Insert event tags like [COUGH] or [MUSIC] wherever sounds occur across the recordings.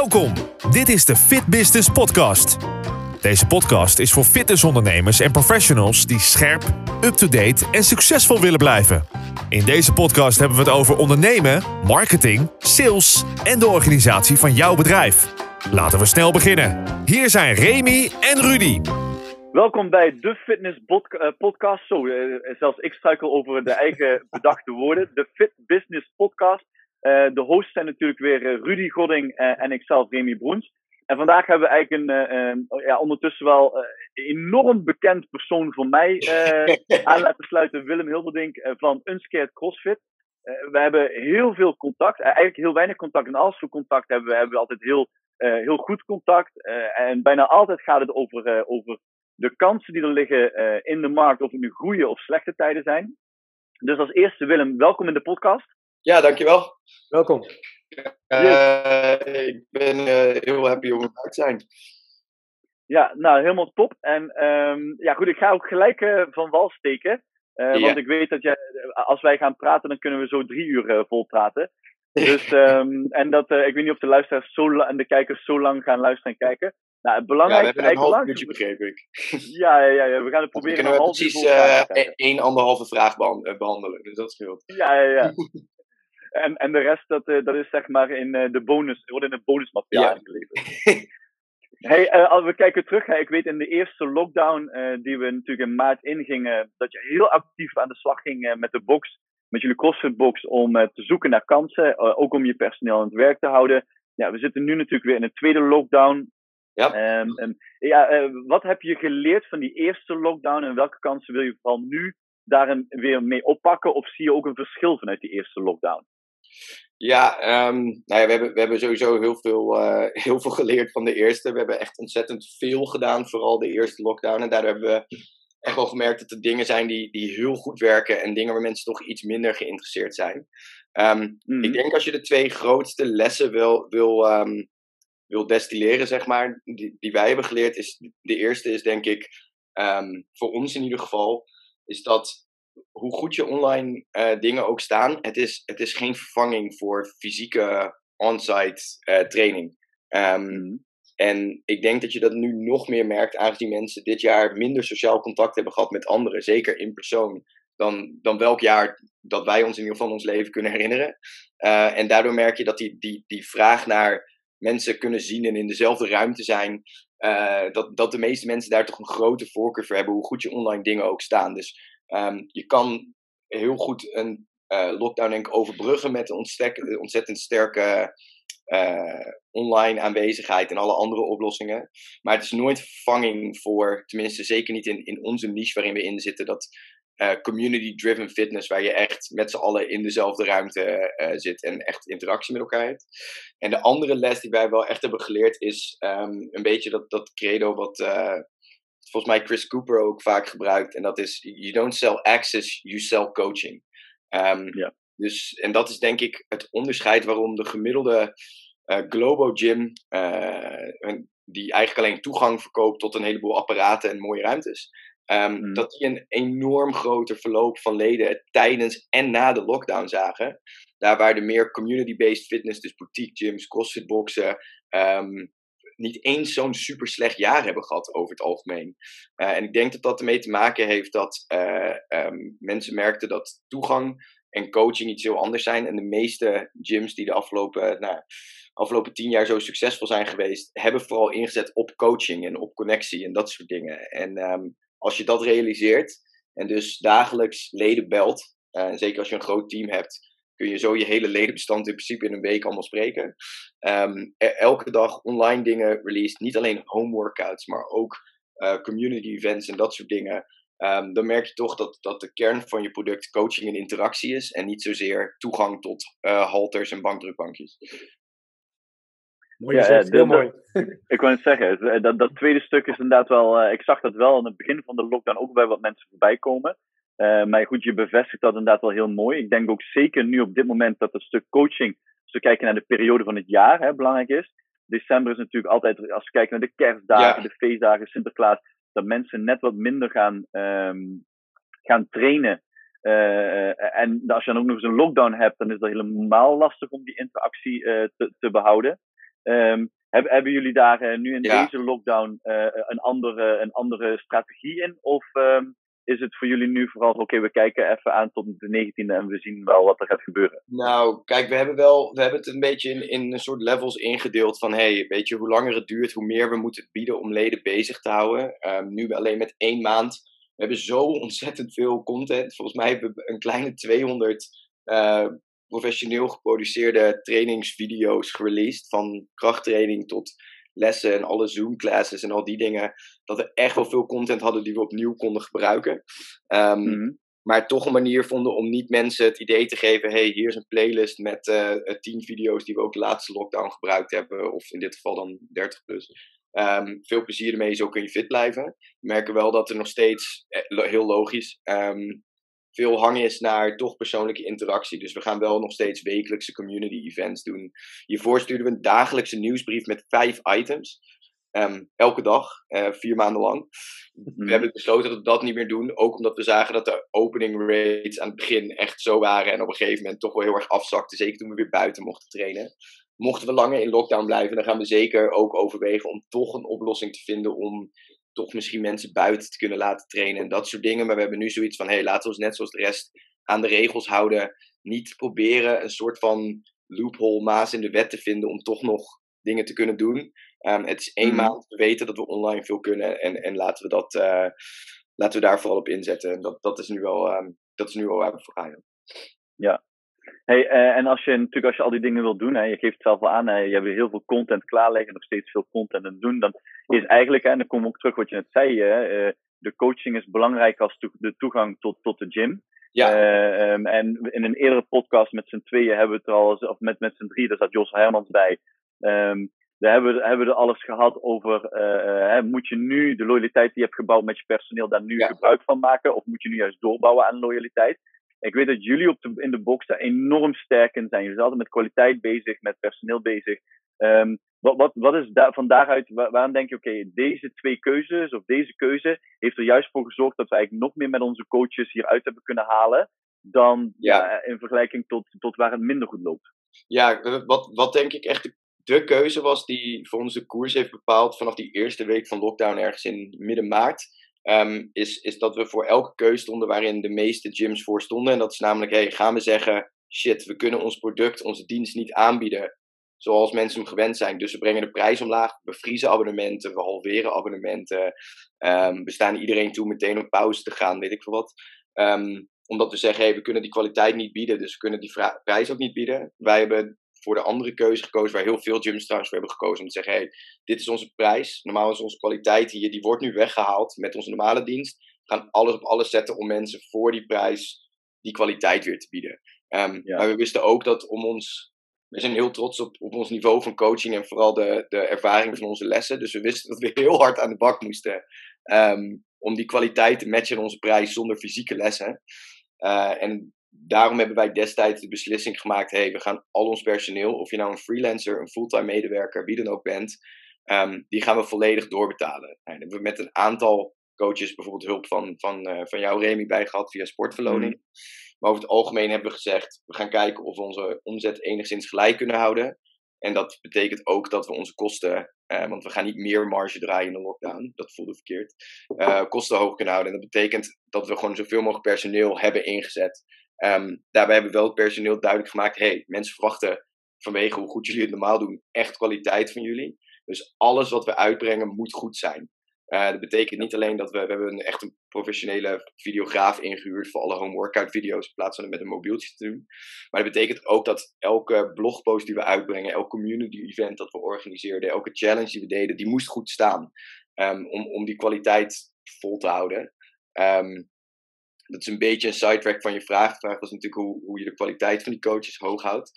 Welkom. Dit is de Fit Business Podcast. Deze podcast is voor fitnessondernemers en professionals die scherp, up-to-date en succesvol willen blijven. In deze podcast hebben we het over ondernemen, marketing, sales en de organisatie van jouw bedrijf. Laten we snel beginnen. Hier zijn Remy en Rudy. Welkom bij de Fitness eh, Podcast. Zo, eh, zelfs ik struikel over de eigen bedachte woorden. De Fit Business Podcast. Uh, de hosts zijn natuurlijk weer Rudy Godding en ikzelf, Remy Broens. En vandaag hebben we eigenlijk een, ja, ondertussen wel enorm bekend persoon voor mij [LAUGHS] aan laten sluiten. Willem Hilberdink van Unscared CrossFit. we hebben heel veel contact, eigenlijk heel weinig contact. En als we contact hebben, we hebben altijd heel, heel goed contact. en bijna altijd gaat het over, over de kansen die er liggen uh, in de markt, of het nu goede of slechte tijden zijn. Dus als eerste, Willem, welkom in de podcast. Ja, dankjewel. Welkom. Uh, Ik ben uh, heel happy om erbij te zijn. Ja, nou, helemaal top. En um, ja, goed, ik ga ook gelijk van wal steken. Want ik weet dat jij, als wij gaan praten, dan kunnen we zo drie uur vol praten. Dus, um, [LAUGHS] en dat, ik weet niet of de luisteraars zo en de kijkers zo lang gaan luisteren en kijken. Nou, het belangrijkste... Ja, we hebben een half uurtje, begreep ik. [LAUGHS] Ja, ja, ja, we gaan het proberen kunnen we precies uh, één, anderhalve vraag eh, behandelen, dus dat scheelt. Ja, ja, ja. [LAUGHS] en, en de rest, dat, uh, dat is zeg maar in uh, de bonus, wordt in het bonusmateriaal ja. geleverd. [LAUGHS] hey, als we kijken terug, hè, ik weet in de eerste lockdown die we natuurlijk in maart ingingen, dat je heel actief aan de slag ging met de box, met jullie CrossFit box, om te zoeken naar kansen, ook om je personeel aan het werk te houden. Ja, we zitten nu natuurlijk weer in een tweede lockdown. Ja. Um, um, ja, wat heb je geleerd van die eerste lockdown en welke kansen wil je vooral nu daarin weer mee oppakken? Of zie je ook een verschil vanuit die eerste lockdown? Ja, um, nou ja we, hebben, we hebben sowieso heel veel, uh, [LAUGHS] heel veel geleerd van de eerste. We hebben echt ontzettend veel gedaan, vooral de eerste lockdown. En daar hebben we echt wel gemerkt dat er dingen zijn die, die heel goed werken en dingen waar mensen toch iets minder geïnteresseerd zijn. Um, mm. Ik denk als je de twee grootste lessen wil, wil, um, wil destilleren, zeg maar, die, die wij hebben geleerd, is de eerste is denk ik, voor ons in ieder geval, is dat hoe goed je online uh, dingen ook staan, het is, het is geen vervanging voor fysieke on-site uh, training. Um, en ik denk dat je dat nu nog meer merkt, aangezien mensen dit jaar minder sociaal contact hebben gehad met anderen, zeker in persoon, dan, dan welk jaar dat wij ons in ieder geval ons leven kunnen herinneren. Uh, en daardoor merk je dat die, die, die vraag naar mensen kunnen zien en in dezelfde ruimte zijn. Uh, dat, dat de meeste mensen daar toch een grote voorkeur voor hebben, hoe goed je online dingen ook staan. Dus um, je kan heel goed een uh, lockdown denk ik overbruggen met een ontzettend, sterke uh, online aanwezigheid en alle andere oplossingen. Maar het is nooit vervanging voor, tenminste zeker niet in, in onze niche waarin we in zitten, dat uh, community-driven fitness, waar je echt met z'n allen in dezelfde ruimte zit en echt interactie met elkaar hebt. En de andere les die wij wel echt hebben geleerd is um, een beetje dat, dat credo wat volgens mij Chris Cooper ook vaak gebruikt. En dat is, you don't sell access, you sell coaching. Um, ja. dus, en dat is denk ik het onderscheid waarom de gemiddelde Globo Gym, die eigenlijk alleen toegang verkoopt tot een heleboel apparaten en mooie ruimtes, Um, mm. Dat die een enorm groter verloop van leden tijdens en na de lockdown zagen. Daar waar de meer community-based fitness, dus boutique gyms, crossfit boxen, um, niet eens zo'n super slecht jaar hebben gehad over het algemeen. Uh, en ik denk dat dat ermee te maken heeft dat uh, um, mensen merkten dat toegang en coaching iets heel anders zijn. En de meeste gyms die de afgelopen, nou, afgelopen tien jaar zo succesvol zijn geweest, hebben vooral ingezet op coaching en op connectie en dat soort dingen. En um, als je dat realiseert en dus dagelijks leden belt, en zeker als je een groot team hebt, kun je zo je hele ledenbestand in principe in een week allemaal spreken. Um, elke dag online dingen released, niet alleen home workouts, maar ook uh, community events en dat soort dingen. Um, dan merk je toch dat, dat de kern van je product coaching en interactie is en niet zozeer toegang tot uh, halters en bankdrukbankjes. Mooi ja, heel mooi. [LAUGHS] ik wou het zeggen, eh, dat, dat tweede stuk is inderdaad wel, uh, ik zag dat wel aan het begin van de lockdown ook bij wat mensen voorbij komen. Uh, maar goed, je bevestigt dat inderdaad wel heel mooi. Ik denk ook zeker nu op dit moment dat het stuk coaching, als we kijken naar de periode van het jaar, hè, belangrijk is. December is natuurlijk altijd, als we kijken naar de kerstdagen, ja. de feestdagen, Sinterklaas, dat mensen net wat minder gaan, um, gaan trainen. Uh, en als je dan ook nog eens een lockdown hebt, dan is dat helemaal lastig om die interactie te, te behouden. Um, hebben jullie daar nu in deze lockdown een, andere, een andere strategie in? Of um, is het voor jullie nu vooral, oké, we kijken even aan tot de 19e en we zien wel wat er gaat gebeuren? Nou, kijk, we hebben, wel, we hebben het een beetje in, in een soort levels ingedeeld van, hey, weet je, hoe langer het duurt, hoe meer we moeten bieden om leden bezig te houden. Um, nu alleen met één maand. We hebben zo ontzettend veel content. Volgens mij hebben we een kleine 200 uh, professioneel geproduceerde trainingsvideo's gereleased. Van krachttraining tot lessen en alle Zoom-classes en al die dingen. Dat we echt wel veel content hadden die we opnieuw konden gebruiken. Um, Maar toch een manier vonden om niet mensen het idee te geven: hey, hier is een playlist met uh, tien video's die we ook de laatste lockdown gebruikt hebben. Of in dit geval dan 30 plus. Um, veel plezier ermee, zo kun je fit blijven. We merken wel dat er nog steeds, eh, heel logisch, um, veel hang is naar toch persoonlijke interactie. Dus we gaan wel nog steeds wekelijkse community events doen. Hiervoor sturen we een dagelijkse nieuwsbrief met vijf items. Um, elke dag, uh, vier maanden lang. We mhm. hebben besloten dat we dat niet meer doen. Ook omdat we zagen dat de opening rates aan het begin echt zo waren. En op een gegeven moment toch wel heel erg afzakten. Zeker toen we weer buiten mochten trainen. Mochten we langer in lockdown blijven, dan gaan we zeker ook overwegen om toch een oplossing te vinden om toch misschien mensen buiten te kunnen laten trainen en dat soort dingen. Maar we hebben nu zoiets van, hé, hey, laten we ons net zoals de rest aan de regels houden. Niet proberen een soort van loophole, maas in de wet te vinden om toch nog dingen te kunnen doen. Um, het is één mm. maand, we weten dat we online veel kunnen en, en laten, we dat, uh, laten we daar vooral op inzetten. En dat, dat, is nu wel, um, dat is nu wel waar we voor gaan. Ja, Hey, uh, en als je natuurlijk als je al die dingen wil doen, hè, je geeft het zelf al aan, hè, je hebt heel veel content klaarleggen, nog steeds veel content aan doen, dan is eigenlijk, en dan kom ik ook terug wat je net zei, hè, uh, de coaching is belangrijk als to de toegang tot, tot de gym. Ja. Uh, um, en in een eerdere podcast met z'n tweeën hebben we het al, of met, met z'n drie, daar zat Jos Hermans bij. Um, daar hebben, hebben we er alles gehad over, hè, moet je nu de loyaliteit die je hebt gebouwd met je personeel daar nu gebruik van maken? Of moet je nu juist doorbouwen aan loyaliteit? Ik weet dat jullie op de, in de box daar enorm sterk in zijn. Jullie zijn altijd met kwaliteit bezig, met personeel bezig. Um, wat, wat, wat is daar, van daaruit, waar, waarom denk je, oké, deze twee keuzes of deze keuze heeft er juist voor gezorgd dat we eigenlijk nog meer met onze coaches hieruit hebben kunnen halen dan ja. in vergelijking tot, tot waar het minder goed loopt? Ja, wat, wat denk ik echt de, de keuze was die voor ons de koers heeft bepaald vanaf die eerste week van lockdown ergens in midden maart um, is, is dat we voor elke keuze stonden waarin de meeste gyms voor stonden. En dat is namelijk, hey, gaan we zeggen, shit, we kunnen ons product, onze dienst niet aanbieden zoals mensen hem gewend zijn. Dus we brengen de prijs omlaag, we vriezen abonnementen, we halveren abonnementen. Um, we staan iedereen toe meteen op pauze te gaan, weet ik veel wat. Um, omdat we zeggen, hey, we kunnen die kwaliteit niet bieden, dus we kunnen die prijs ook niet bieden. Wij hebben voor de andere keuze gekozen, waar heel veel gyms trouwens voor hebben gekozen. Om te zeggen, hey, dit is onze prijs. Normaal is onze kwaliteit hier, die wordt nu weggehaald met onze normale dienst. We gaan alles op alles zetten om mensen voor die prijs die kwaliteit weer te bieden. Um, Maar we wisten ook dat om ons we zijn heel trots op, op ons niveau van coaching en vooral de, de ervaring van onze lessen. Dus we wisten dat we heel hard aan de bak moesten um, om die kwaliteit te matchen in onze prijs zonder fysieke lessen. Uh, en daarom hebben wij destijds de beslissing gemaakt: hey, we gaan al ons personeel, of je nou een freelancer, een fulltime medewerker, wie dan ook bent, um, die gaan we volledig doorbetalen. En hebben we met een aantal coaches bijvoorbeeld hulp van, van, uh, van jou, Remy, bij gehad via sportverloning. Mm. Maar over het algemeen hebben we gezegd: we gaan kijken of we onze omzet enigszins gelijk kunnen houden. En dat betekent ook dat we onze kosten, uh, want we gaan niet meer marge draaien in de lockdown, dat voelde verkeerd, uh, kosten hoog kunnen houden. En dat betekent dat we gewoon zoveel mogelijk personeel hebben ingezet Um, daarbij hebben we wel het personeel duidelijk gemaakt: hey, mensen verwachten vanwege hoe goed jullie het normaal doen, echt kwaliteit van jullie. Dus alles wat we uitbrengen moet goed zijn. Uh, dat betekent niet alleen dat we, we hebben een, echt een professionele videograaf ingehuurd voor alle home workout video's in plaats van het met een mobieltje te doen. Maar dat betekent ook dat elke blogpost die we uitbrengen, elk community event dat we organiseerden, elke challenge die we deden, die moest goed staan. Um, om, om die kwaliteit vol te houden. Um, dat is een beetje een sidetrack van je vraag. De vraag was natuurlijk hoe, hoe je de kwaliteit van die coaches hoog houdt.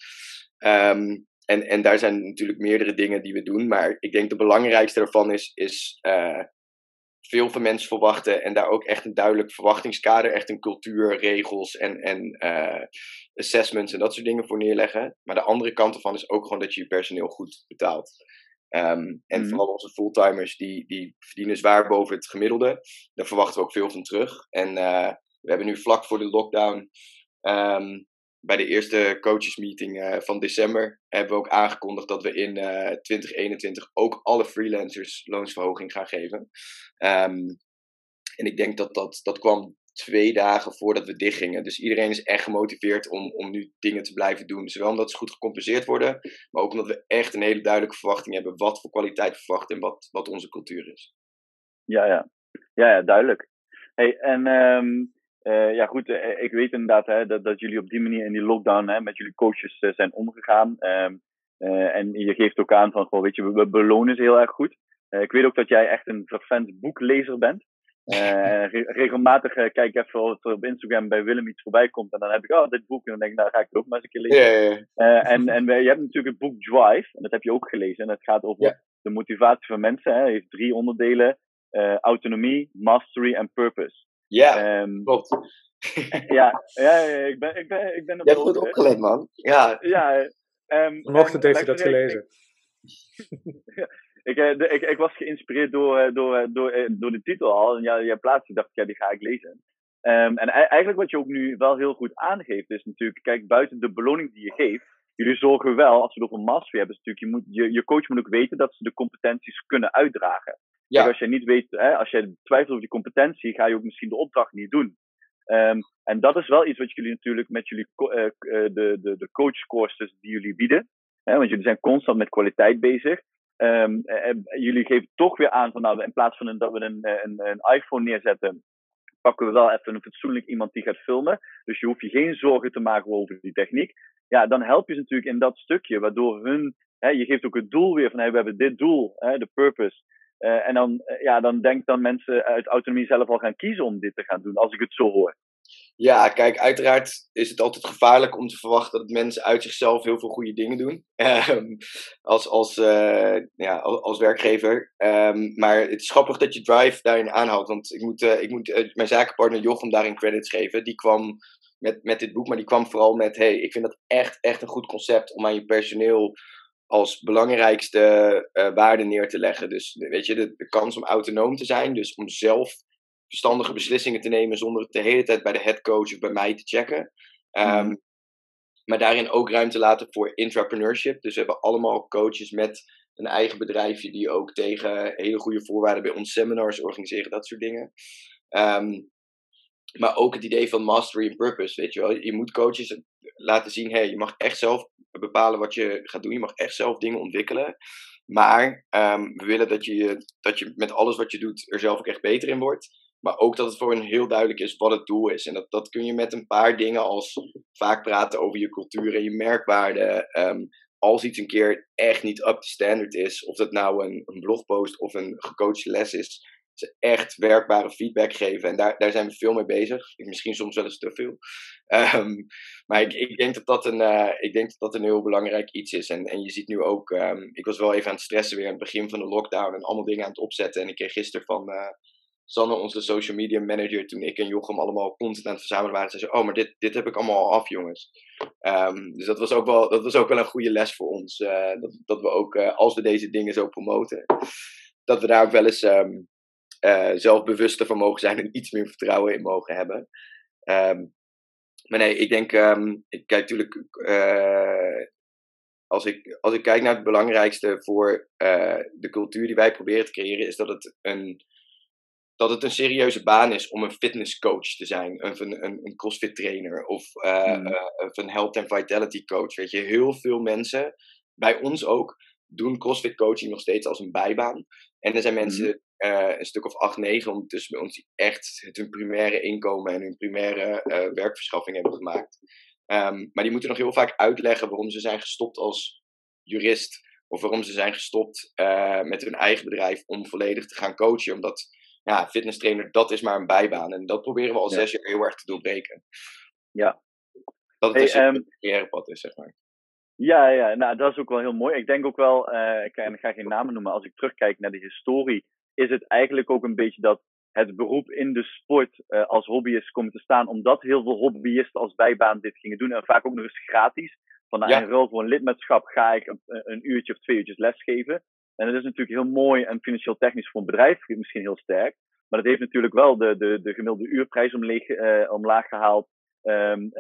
Um, en, en daar zijn natuurlijk meerdere dingen die we doen. Maar ik denk de belangrijkste daarvan is, is uh, veel van mensen verwachten. En daar ook echt een duidelijk verwachtingskader, echt een cultuur, regels en, en uh, assessments en dat soort dingen voor neerleggen. Maar de andere kant ervan is ook gewoon dat je je personeel goed betaalt. Um, en mm. vooral onze fulltimers, die, die verdienen zwaar boven het gemiddelde. Daar verwachten we ook veel van terug. En uh, we hebben nu vlak voor de lockdown um, bij de eerste coachesmeeting uh, van december hebben we ook aangekondigd dat we in 2021 ook alle freelancers loonsverhoging gaan geven. Um, en ik denk dat dat, dat kwam twee dagen voordat we dichtgingen. Dus iedereen is echt gemotiveerd om, om nu dingen te blijven doen. Zowel omdat ze goed gecompenseerd worden, maar ook omdat we echt een hele duidelijke verwachting hebben wat voor kwaliteit we verwachten en wat, wat onze cultuur is. Ja, ja. Ja, ja duidelijk. Hey, en um, uh, ja, goed, uh, ik weet inderdaad hè, dat, dat jullie op die manier in die lockdown hè, met jullie coaches uh, zijn omgegaan. Um, en je geeft ook aan van, gewoon, weet je, we, we belonen ze heel erg goed. ik weet ook dat jij echt een vervent boeklezer bent. [LAUGHS] Regelmatig kijk ik even wat er op Instagram bij Willem iets voorbij komt. En dan heb ik, oh, dit boek. En dan denk ik, nou ga ik het ook maar eens een keer lezen. Yeah, yeah. En en je hebt natuurlijk het boek Drive. En dat heb je ook gelezen. En dat gaat over yeah. de motivatie van mensen. Hè. Het heeft drie onderdelen. autonomie, mastery en purpose. Ja, um, klopt. [LAUGHS] ja, ja, ja, ik ben, ik ben, ik ben op Je hebt goed opgelet, man. Ja. ja um, Vanochtend heeft hij dat gelezen. [LAUGHS] ik, de, ik, ik, was geïnspireerd door, uh, door, uh, door, door de titel al. En ja, jij plaatste, dacht ik, ja, die ga ik lezen. Um, en eigenlijk wat je ook nu wel heel goed aangeeft, is natuurlijk, kijk, buiten de beloning die je geeft, jullie zorgen wel, als we het over mastery hebben, is natuurlijk, je, moet, je, je coach moet ook weten dat ze de competenties kunnen uitdragen. Ja. Kijk, als je niet weet, hè, als je twijfelt over die competentie, ga je ook misschien de opdracht niet doen. Um, en dat is wel iets wat jullie natuurlijk met jullie de, de, de coachcourses die jullie bieden. Hè, want jullie zijn constant met kwaliteit bezig. Um, jullie geven toch weer aan van nou, in plaats van een, dat we een, een, een, iPhone neerzetten, pakken we wel even een fatsoenlijk iemand die gaat filmen. Dus je hoeft je geen zorgen te maken over die techniek. Ja, dan help je ze natuurlijk in dat stukje, waardoor hun, hè, je geeft ook het doel weer van hey, we hebben dit doel, hè, de purpose. Uh, en dan, ja, dan denk dan mensen uit autonomie zelf al gaan kiezen om dit te gaan doen, als ik het zo hoor. Ja, kijk, uiteraard is het altijd gevaarlijk om te verwachten dat mensen uit zichzelf heel veel goede dingen doen. Um, [LAUGHS] als, als, uh, ja, als werkgever. Um, maar het is grappig dat je Drive daarin aanhoudt. Want ik moet, ik moet mijn zakenpartner Jochem daarin credits geven. Die kwam met, met dit boek, maar die kwam vooral met: hey, ik vind dat echt, echt een goed concept om aan je personeel als belangrijkste waarde neer te leggen. Dus weet je, de, de kans om autonoom te zijn, dus om zelf verstandige beslissingen te nemen zonder het de hele tijd bij de headcoach of bij mij te checken. Um, maar daarin ook ruimte laten voor intrapreneurship. Dus we hebben allemaal coaches met een eigen bedrijfje die ook tegen hele goede voorwaarden bij ons seminars organiseren, dat soort dingen. Um, maar ook het idee van mastery and purpose, weet je wel. Je moet coaches laten zien, hey, je mag echt zelf bepalen wat je gaat doen. Je mag echt zelf dingen ontwikkelen. Maar um, we willen dat je, dat je met alles wat je doet er zelf ook echt beter in wordt. Maar ook dat het voor hen heel duidelijk is wat het doel is. En dat, dat kun je met een paar dingen als vaak praten over je cultuur en je merkwaarde. Um, als iets een keer echt niet up to standard is, of dat nou een, een blogpost of een gecoachte les is, ze echt werkbare feedback geven. En daar, daar zijn we veel mee bezig. Misschien soms wel eens te veel. Um, maar ik, ik, denk dat dat een, uh, ik denk dat dat een heel belangrijk iets is. En, en je ziet nu ook, um, ik was wel even aan het stressen weer aan het begin van de lockdown en allemaal dingen aan het opzetten. En ik kreeg gisteren van, uh, Sanne, onze social media manager, toen ik en Jochem allemaal content aan het verzamelen waren, zei ze: Oh, maar dit, dit heb ik allemaal al af, jongens. Um, dus dat was, ook wel, dat was ook wel een goede les voor ons. Uh, dat, dat we ook, als we deze dingen zo promoten, dat we daar ook wel eens uh, zelfbewuster van mogen zijn en iets meer vertrouwen in mogen hebben. Um, maar nee, ik denk, ik kijk natuurlijk, als, ik, als ik kijk naar het belangrijkste voor de cultuur die wij proberen te creëren, is dat het een dat het een serieuze baan is om een fitnesscoach te zijn, of een, een, een crossfit trainer of, uh, mm. uh, of een health and vitality coach. Weet je, heel veel mensen, bij ons ook, doen crossfit coaching nog steeds als een bijbaan. En er zijn mm. mensen, een stuk of acht, negen ondertussen bij ons, die echt hun primaire inkomen en hun primaire werkverschaffing hebben gemaakt. Um, maar die moeten nog heel vaak uitleggen waarom ze zijn gestopt als jurist. Of waarom ze zijn gestopt met hun eigen bedrijf om volledig te gaan coachen. Omdat ja, fitness trainer, dat is maar een bijbaan. En dat proberen we al zes jaar heel erg te doorbreken. Ja. Dat het hey, een um, carrièrepad is, zeg maar. Ja, ja, nou dat is ook wel heel mooi. Ik denk ook wel, uh, ik ga geen namen noemen, als ik terugkijk naar de historie, is het eigenlijk ook een beetje dat het beroep in de sport uh, als hobbyist komt te staan, omdat heel veel hobbyisten als bijbaan dit gingen doen en vaak ook nog eens gratis. Van nou, ja. in ruil voor een lidmaatschap ga ik een, een uurtje of twee uurtjes lesgeven. En dat is natuurlijk heel mooi en financieel technisch voor een bedrijf misschien heel sterk. Maar dat heeft natuurlijk wel de, de, de gemiddelde uurprijs omleeg, uh, omlaag gehaald. um,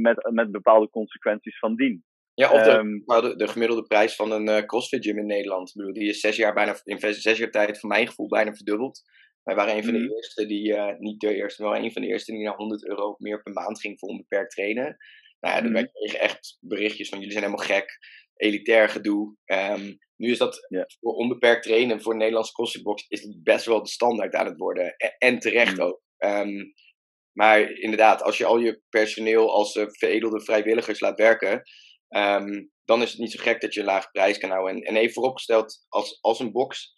met, met bepaalde consequenties van dien. Ja, of de, ehm, de, gemiddelde prijs van een uh, CrossFit gym in Nederland. Ik bedoel, die is zes jaar bijna, in zes jaar tijd, voor mijn gevoel, bijna verdubbeld. Wij waren een van de mhm. eerste die, uh, niet de eerste, maar een van de eerste die naar 100 euro meer per maand ging voor onbeperkt trainen. Nou ja, mm. wij kregen echt berichtjes van jullie zijn helemaal gek, elitair gedoe. Um, nu is dat voor onbeperkt trainen voor een Nederlandse CrossFitbox is het best wel de standaard aan het worden. En, terecht mm. ook. Um, maar inderdaad, als je al je personeel als uh, veredelde vrijwilligers laat werken, um, dan is het niet zo gek dat je een lage prijs kan houden. En, en even vooropgesteld, als, als een box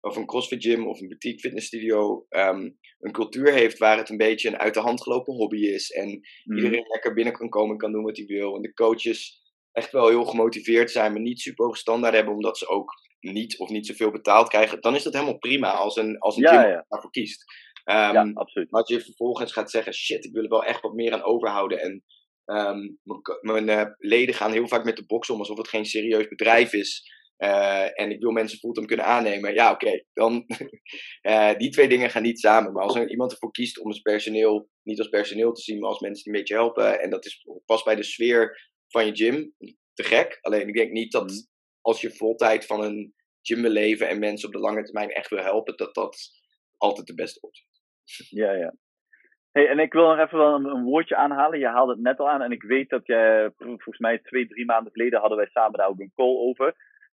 of een CrossFit gym of een boutique fitnessstudio um, een cultuur heeft waar het een beetje een uit de hand gelopen hobby is. En mm. iedereen lekker binnen kan komen en kan doen wat hij wil. En de coaches echt wel heel gemotiveerd zijn, maar niet super hoge standaard hebben, omdat ze ook niet of niet zoveel betaald krijgen. Dan is dat helemaal prima als een, als een ja, gym daarvoor kiest. Um, ja, absoluut. Maar als je vervolgens gaat zeggen, shit, ik wil er wel echt wat meer aan overhouden. En um, mijn uh, leden gaan heel vaak met de box om alsof het geen serieus bedrijf is. Uh, en ik wil mensen fulltime kunnen aannemen. Ja, oké. dan uh, [LAUGHS] die twee dingen gaan niet samen. Maar als er iemand ervoor kiest om het personeel niet als personeel te zien, maar als mensen die een beetje helpen. En dat is pas bij de sfeer van je gym. Te gek. Alleen ik denk niet dat mm. als je voltijd van een gym wil leven en mensen op de lange termijn echt wil helpen, dat dat altijd de beste optie is. Ja, ja. Hey, en ik wil nog even wel een, woordje aanhalen. Je haalde het net al aan en ik weet dat jij, volgens mij twee, drie maanden geleden hadden wij samen daar ook een call over.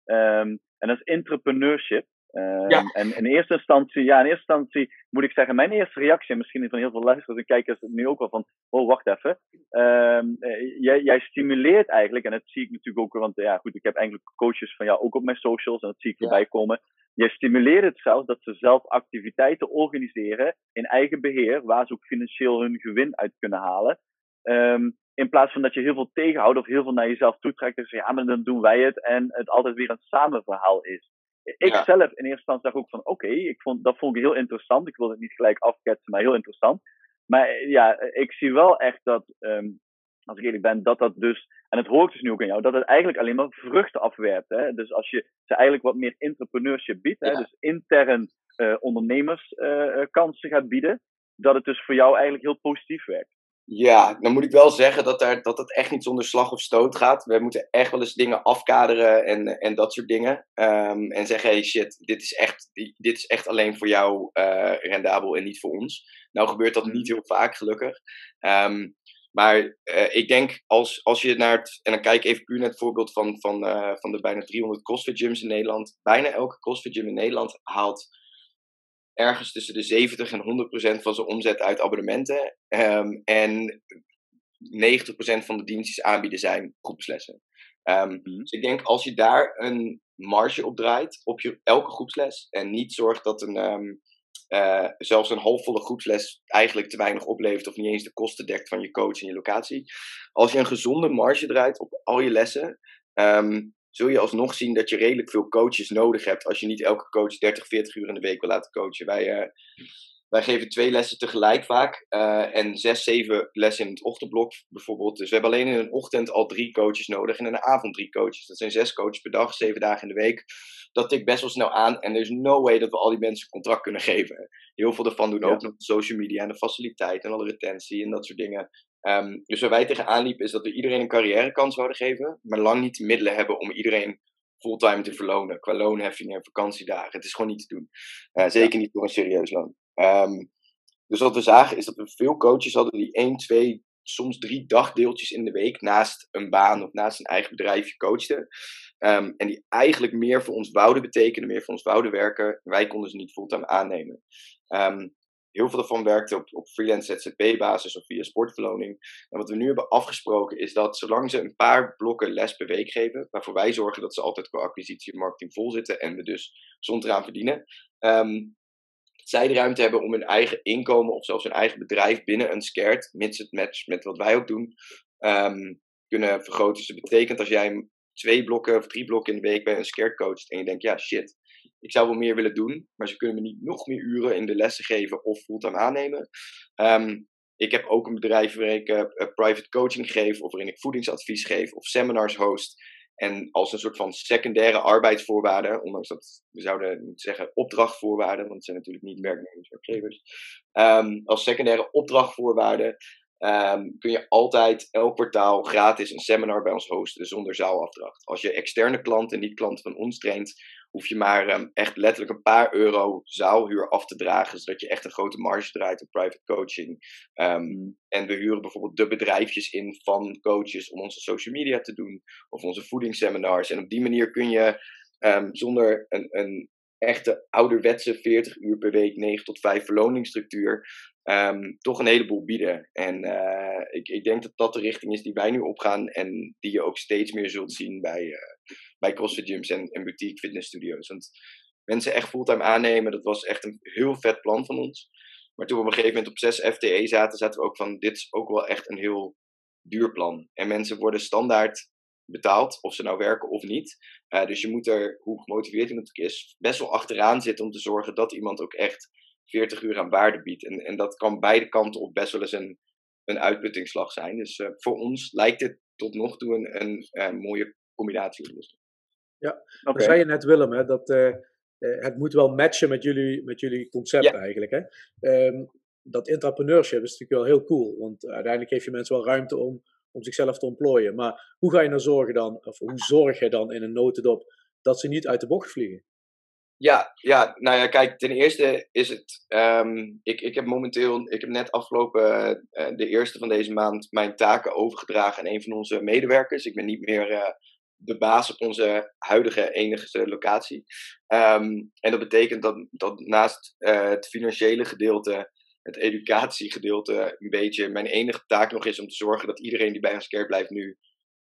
Um, en dat is entrepreneurship. Um, ja. En in eerste instantie, ja, in eerste instantie moet ik zeggen, mijn eerste reactie, misschien van heel veel luisteraars en kijkers nu ook wel van, oh, wacht even. Um, jij, jij, stimuleert eigenlijk, en dat zie ik natuurlijk ook, want ja, goed, ik heb eigenlijk coaches van jou ook op mijn socials en dat zie ik ja. voorbij komen. Jij stimuleert het zelfs dat ze zelf activiteiten organiseren in eigen beheer, waar ze ook financieel hun gewin uit kunnen halen. Um, in plaats van dat je heel veel tegenhoudt of heel veel naar jezelf toetrekt en zegt, ja, maar dan doen wij het en het altijd weer een samenverhaal is. Ik zelf in eerste instantie dacht ook van, oké, ik vond dat vond ik heel interessant. Ik wil het niet gelijk afketsen, maar heel interessant. Maar ja, ik zie wel echt dat, um, als ik eerlijk ben, dat dat dus, en het hoort dus nu ook aan jou, dat het eigenlijk alleen maar vruchten afwerpt. Hè? Dus als je ze eigenlijk wat meer entrepreneurship biedt, hè? dus intern uh, ondernemerskansen uh, gaat bieden, dat het dus voor jou eigenlijk heel positief werkt. Ja, dan moet ik wel zeggen dat, daar, dat het echt niet zonder slag of stoot gaat. We moeten echt wel eens dingen afkaderen en, en dat soort dingen. Um, en zeggen, hey shit, dit is echt, dit is echt alleen voor jou uh, rendabel en niet voor ons. Nou gebeurt dat niet heel vaak, gelukkig. Um, maar uh, ik denk, als, als je naar het... En dan kijk ik even puur naar het voorbeeld van, van, uh, van de bijna 300 CrossFit gyms in Nederland. Bijna elke CrossFit gym in Nederland haalt ergens tussen de 70 en 100 procent van zijn omzet uit abonnementen. Um, en 90 procent van de dienstjes aanbieden zijn groepslessen. Um, Dus ik denk als je daar een marge op draait, op je elke groepsles, en niet zorgt dat een, um, uh, zelfs een halfvolle groepsles eigenlijk te weinig oplevert of niet eens de kosten dekt van je coach en je locatie. Als je een gezonde marge draait op al je lessen, um, zul je alsnog zien dat je redelijk veel coaches nodig hebt als je niet elke coach 30, 40 uur in de week wil laten coachen. Wij, uh, wij geven twee lessen tegelijk vaak uh, en zes, zeven lessen in het ochtendblok bijvoorbeeld. Dus we hebben alleen in een ochtend al drie coaches nodig en in de avond drie coaches. Dat zijn zes coaches per dag, zeven dagen in de week. Dat tikt best wel snel aan en er is no way dat we al die mensen contract kunnen geven. Heel veel daarvan doen ook nog social media en de faciliteit en alle retentie en dat soort dingen. Um, dus waar wij tegenaan liepen is dat we iedereen een carrièrekans zouden geven, maar lang niet de middelen hebben om iedereen fulltime te verlonen. Qua loonheffingen en vakantiedagen. Het is gewoon niet te doen. Uh, zeker niet voor een serieus loon. Um, dus wat we zagen is dat we veel coaches hadden die één, twee, soms drie dagdeeltjes in de week naast een baan of naast een eigen bedrijfje coachten. Um, en die eigenlijk meer voor ons wouden betekenen, meer voor ons wouden werken. Wij konden ze niet fulltime aannemen. Um, Heel veel daarvan werkte op, op freelance ZZP-basis of via sportverloning. En wat we nu hebben afgesproken is dat zolang ze een paar blokken les per week geven, waarvoor wij zorgen dat ze altijd qua acquisitie en marketing vol zitten en we dus zonder eraan verdienen, um, zij de ruimte hebben om hun eigen inkomen of zelfs hun eigen bedrijf binnen een scared, mits het match met wat wij ook doen, um, kunnen vergroten. Dus dat betekent als jij twee blokken of drie blokken in de week bij een scared coacht en je denkt, ja shit, ik zou wel meer willen doen, maar ze kunnen me niet nog meer uren in de lessen geven of fulltime aannemen. Um, ik heb ook een bedrijf waar ik uh, private coaching geef, of waarin ik voedingsadvies geef, of seminars host. En als een soort van secundaire arbeidsvoorwaarden, ondanks dat we zouden niet zeggen opdrachtvoorwaarden, want het zijn natuurlijk niet werknemers, werkgevers. Um, als secundaire opdrachtvoorwaarden ehm, kun je altijd elk kwartaal gratis een seminar bij ons hosten zonder zaalafdracht. Als je externe klanten, niet klanten van ons traint, hoef je maar um, echt letterlijk een paar euro zaalhuur af te dragen, zodat je echt een grote marge draait op private coaching. Um, en we huren bijvoorbeeld de bedrijfjes in van coaches om onze social media te doen, of onze voedingsseminars. En op die manier kun je um, zonder een, een echte ouderwetse 40 uur per week, 9 tot 5 verloningsstructuur, um, toch een heleboel bieden. En uh, ik, ik denk dat dat de richting is die wij nu opgaan en die je ook steeds meer zult zien bij, uh, bij CrossFit gyms en, en boutique fitness studios. Want mensen echt fulltime aannemen, dat was echt een heel vet plan van ons. Maar toen we op een gegeven moment op 6 FTE zaten, zaten we ook van, dit is ook wel echt een heel duur plan. En mensen worden standaard betaald, of ze nou werken of niet. Uh, dus je moet er, hoe gemotiveerd iemand ook is, best wel achteraan zitten om te zorgen dat iemand ook echt 40 uur aan waarde biedt. En, en dat kan beide kanten op best wel eens een, een uitputtingsslag zijn. Dus uh, voor ons lijkt het tot nog toe een, een, een mooie combinatie. Ja, okay. dat zei je net Willem, hè, dat uh, het moet wel matchen met jullie, met jullie concept ja. eigenlijk. Hè? Um, dat entrepreneurship is natuurlijk wel heel cool, want uiteindelijk geef je mensen wel ruimte om om zichzelf te ontplooien. Maar hoe ga je nou zorgen dan, of hoe zorg je dan in een notendop dat ze niet uit de bocht vliegen? Ja, ja, nou ja, kijk, ten eerste is het. Um, ik, ik heb momenteel, ik heb net afgelopen uh, de eerste van deze maand mijn taken overgedragen aan een van onze medewerkers. Ik ben niet meer uh, de baas op onze huidige enige locatie. Um, en dat betekent dat, dat naast uh, het financiële gedeelte het educatiegedeelte een beetje mijn enige taak nog is om te zorgen dat iedereen die bij ons kerk blijft nu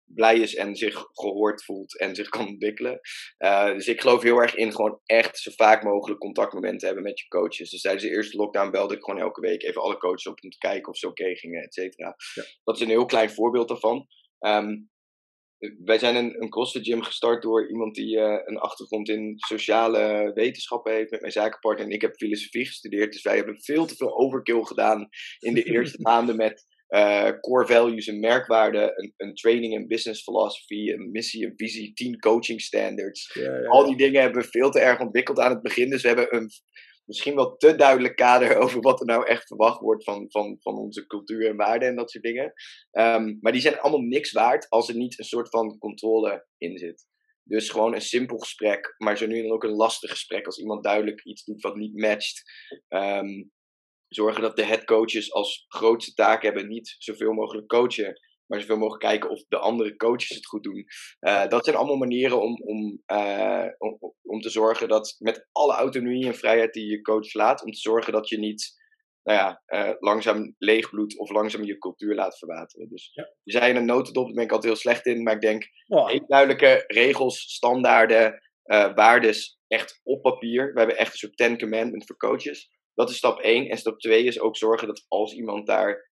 blij is en zich gehoord voelt en zich kan ontwikkelen. Uh, dus ik geloof heel erg in gewoon echt zo vaak mogelijk contactmomenten hebben met je coaches. Dus tijdens de eerste lockdown belde ik gewoon elke week even alle coaches op om te kijken of ze oké okay gingen, et cetera. Ja. Dat is een heel klein voorbeeld daarvan. Um, wij zijn een, een CrossFit gym gestart door iemand die uh, een achtergrond in sociale wetenschappen heeft met mijn zakenpartner. En ik heb filosofie gestudeerd. Dus wij hebben veel te veel overkill gedaan in de eerste [LAUGHS] maanden met uh, core values en merkwaarden, een, een, training en business philosophy, een missie, een visie, tien coaching standards. Ja, ja, ja. Al die dingen hebben we veel te erg ontwikkeld aan het begin. Dus we hebben een misschien wel te duidelijk kader [LAUGHS] over wat er nou echt verwacht wordt van, van, van onze cultuur en waarden en dat soort dingen. Um, maar die zijn allemaal niks waard als er niet een soort van controle in zit. Dus gewoon een simpel gesprek, maar zo nu dan ook een lastig gesprek als iemand duidelijk iets doet wat niet matcht. Um, zorgen dat de headcoaches als grootste taak hebben niet zoveel mogelijk coachen, maar zoveel mogelijk kijken of de andere coaches het goed doen. Uh, dat zijn allemaal manieren om, om, uh, om, om, te zorgen dat met alle autonomie en vrijheid die je coach laat, om te zorgen dat je niet nou ja, uh, langzaam leegbloed of langzaam je cultuur laat verwateren. Dus ja. je zei in een notendop, daar ben ik altijd heel slecht in, maar ik denk oh. heel duidelijke regels, standaarden, waardes echt op papier. We hebben echt een soort ten commandment voor coaches. Dat is stap 1. En stap 2 is ook zorgen dat als iemand daar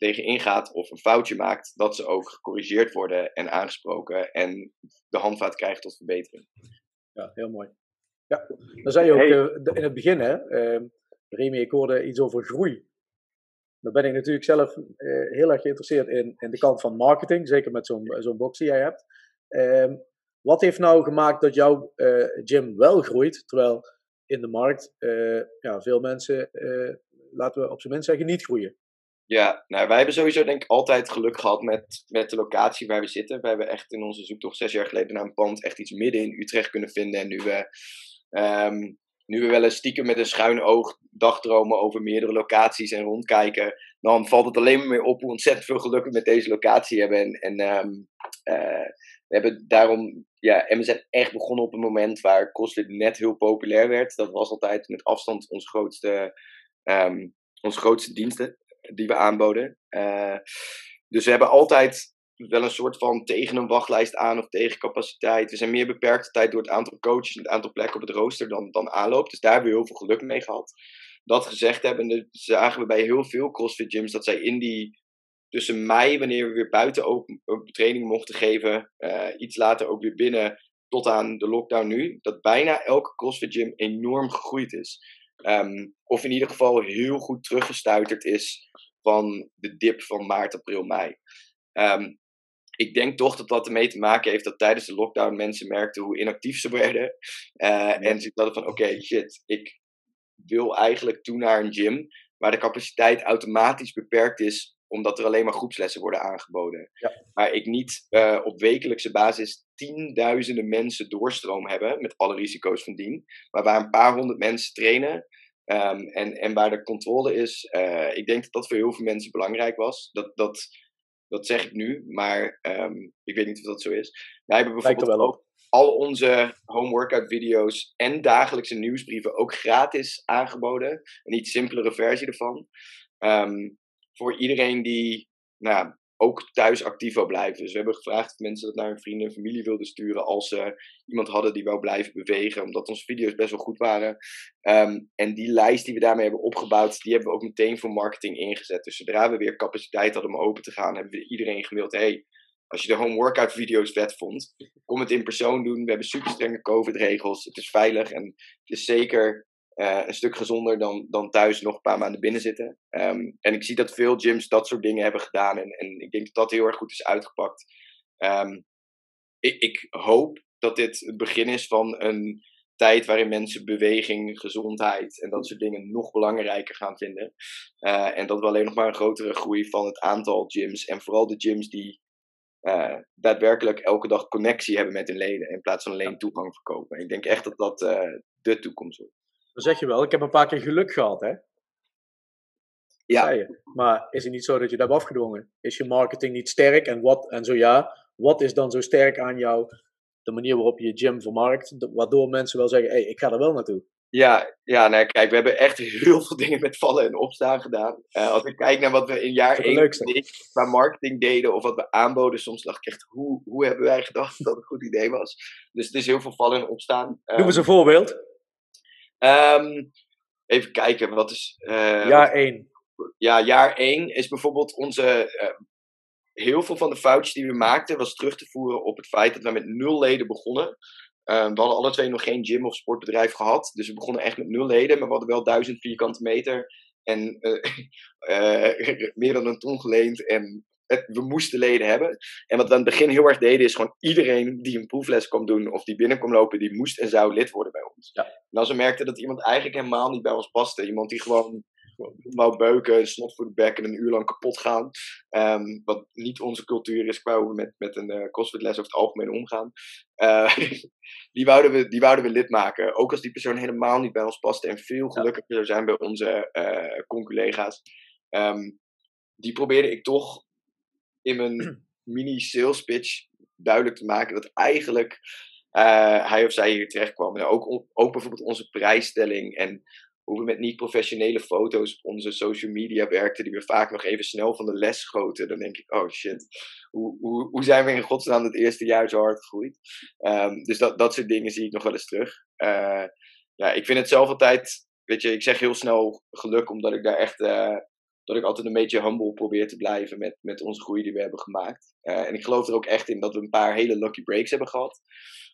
tegen ingaat of een foutje maakt, dat ze ook gecorrigeerd worden en aangesproken en de handvaat krijgen tot verbetering. Ja, heel mooi. Ja, dan zei je ook hey. uh, in het begin, hè, uh, Remy, ik hoorde iets over groei. Dan ben ik natuurlijk zelf uh, heel erg geïnteresseerd in, in de kant van marketing, zeker met zo'n zo'n box die jij hebt. Ehm, wat heeft nou gemaakt dat jouw eh, gym wel groeit, terwijl in de markt ja, veel mensen, laten we op zijn minst zeggen, niet groeien? Ja, nou, wij hebben sowieso denk ik altijd geluk gehad met, met de locatie waar we zitten. We hebben echt in onze zoektocht zes jaar geleden naar een pand echt iets midden in Utrecht kunnen vinden. En nu we, um, nu we wel eens stiekem met een schuin oog dagdromen over meerdere locaties en rondkijken, dan valt het alleen maar meer op hoe ontzettend veel geluk we met deze locatie hebben. En, en um, uh, we hebben daarom, ja, en we zijn echt begonnen op een moment waar CrossFit net heel populair werd. Dat was altijd met afstand ons grootste, um, onze grootste diensten die we aanboden. Uh, dus we hebben altijd wel een soort van tegen een wachtlijst aan of tegen capaciteit. We zijn meer beperkt tijd door het aantal coaches en het aantal plekken op het rooster dan, dan aanloopt. Dus daar hebben we heel veel geluk mee gehad. Dat gezegd hebben, zagen we bij heel veel CrossFit gyms dat zij in die tussen mei, wanneer we weer buiten open, training mochten geven, uh, iets later ook weer binnen, tot aan de lockdown nu, dat bijna elke CrossFit gym enorm gegroeid is. Um, of in ieder geval heel goed teruggestuiterd is van de dip van maart, april, mei. Um, ik denk toch dat dat ermee te maken heeft dat tijdens de lockdown mensen merkten hoe inactief ze werden. Uh, en ze dachten van oké, okay, shit, ik wil eigenlijk toe naar een gym waar de capaciteit automatisch beperkt is omdat er alleen maar groepslessen worden aangeboden. Ja. Maar ik niet eh, op wekelijkse basis tienduizenden mensen doorstroom hebben, met alle risico's van dien. Maar waar een paar honderd mensen trainen ehm, en, en waar de controle is. eh, ik denk dat dat voor heel veel mensen belangrijk was. Dat, dat, dat zeg ik nu, maar ehm, ik weet niet of dat zo is. Wij hebben bijvoorbeeld wel ook op. al onze home workout video's en dagelijkse nieuwsbrieven ook gratis aangeboden. Een iets simpelere versie ervan. Ehm, voor iedereen die nou, ook thuis actief wil blijven. Dus we hebben gevraagd of mensen dat naar hun vrienden en familie wilden sturen als ze iemand hadden die wou blijven bewegen, omdat onze video's best wel goed waren. Ehm, en die lijst die we daarmee hebben opgebouwd, die hebben we ook meteen voor marketing ingezet. Dus zodra we weer capaciteit hadden om open te gaan, hebben we iedereen gemaild, hey, als je de home workout video's vet vond, kom het in persoon doen. We hebben super strenge COVID-regels. Het is veilig en het is zeker eh, een stuk gezonder dan, dan thuis nog een paar maanden binnen zitten. Ehm, en ik zie dat veel gyms dat soort dingen hebben gedaan. En, en ik denk dat dat heel erg goed is uitgepakt. Ehm, ik, ik hoop dat dit het begin is van een tijd waarin mensen beweging, gezondheid en dat soort dingen nog belangrijker gaan vinden. Eh, en dat we alleen nog maar een grotere groei van het aantal gyms en vooral de gyms die eh, daadwerkelijk elke dag connectie hebben met hun leden in plaats van alleen toegang verkopen. Ik denk echt dat dat eh, de toekomst wordt. Dan zeg je wel, ik heb een paar keer geluk gehad, hè? Ja. Maar is het niet zo dat je dat hebt afgedwongen? Is je marketing niet sterk? En, wat, en zo ja, wat is dan zo sterk aan jou, de manier waarop je je gym vermarkt, waardoor mensen wel zeggen, hé, hey, ik ga er wel naartoe. Ja, ja nee, kijk, we hebben echt heel veel [LAUGHS] dingen met vallen en opstaan gedaan. Eh, als ik kijk naar wat we in jaar Dat is het 1 leukste. qua marketing deden of wat we aanboden, soms dacht ik echt, hoe, hoe hebben wij [LAUGHS] gedacht dat het een goed idee was? Dus het is heel veel vallen en opstaan. Noem eens een voorbeeld. Ehm, even kijken, wat is... eh, Jaar 1. ja, jaar 1 is bijvoorbeeld onze. eh, heel veel van de foutjes die we maakten was terug te voeren op het feit dat we met nul leden begonnen. Eh, we hadden alle twee nog geen gym of sportbedrijf gehad. Dus we begonnen echt met nul leden, maar we hadden wel duizend vierkante meter. En eh, [LAUGHS] meer dan een ton geleend. En het- we moesten leden hebben. En wat we aan het begin heel erg deden, is gewoon iedereen die een proefles kwam doen of die binnen kwam lopen, die moest en zou lid worden bij ons. Ja. En als we merkten dat iemand eigenlijk helemaal niet bij ons paste, iemand die gewoon wou beuken, een snot voor de bek en een uur lang kapot gaan. Ehm, wat niet onze cultuur is qua hoe we met, met een uh, crossfitles over het algemeen omgaan. Eh, [LAUGHS] die, wouden we, die wouden we lid maken. Ook als die persoon helemaal niet bij ons paste en veel gelukkiger zou zijn bij onze uh, conculega's. Ehm, die probeerde ik toch in mijn [CLEARS THROAT] mini sales pitch duidelijk te maken dat eigenlijk uh, hij of zij hier terecht kwam. En ook, ook bijvoorbeeld onze prijsstelling en hoe we met niet-professionele foto's op onze social media werkten, die we vaak nog even snel van de les schoten. Dan denk ik, oh shit, hoe, hoe, hoe zijn we in godsnaam het eerste jaar zo hard gegroeid? Um, dus dat, dat soort dingen zie ik nog wel eens terug. Uh, ja, ik vind het zelf altijd, weet je, ik zeg heel snel geluk, omdat ik daar echt, uh, dat ik altijd een beetje humble probeer te blijven met, met onze groei die we hebben gemaakt. Uh, en ik geloof er ook echt in dat we een paar hele lucky breaks hebben gehad.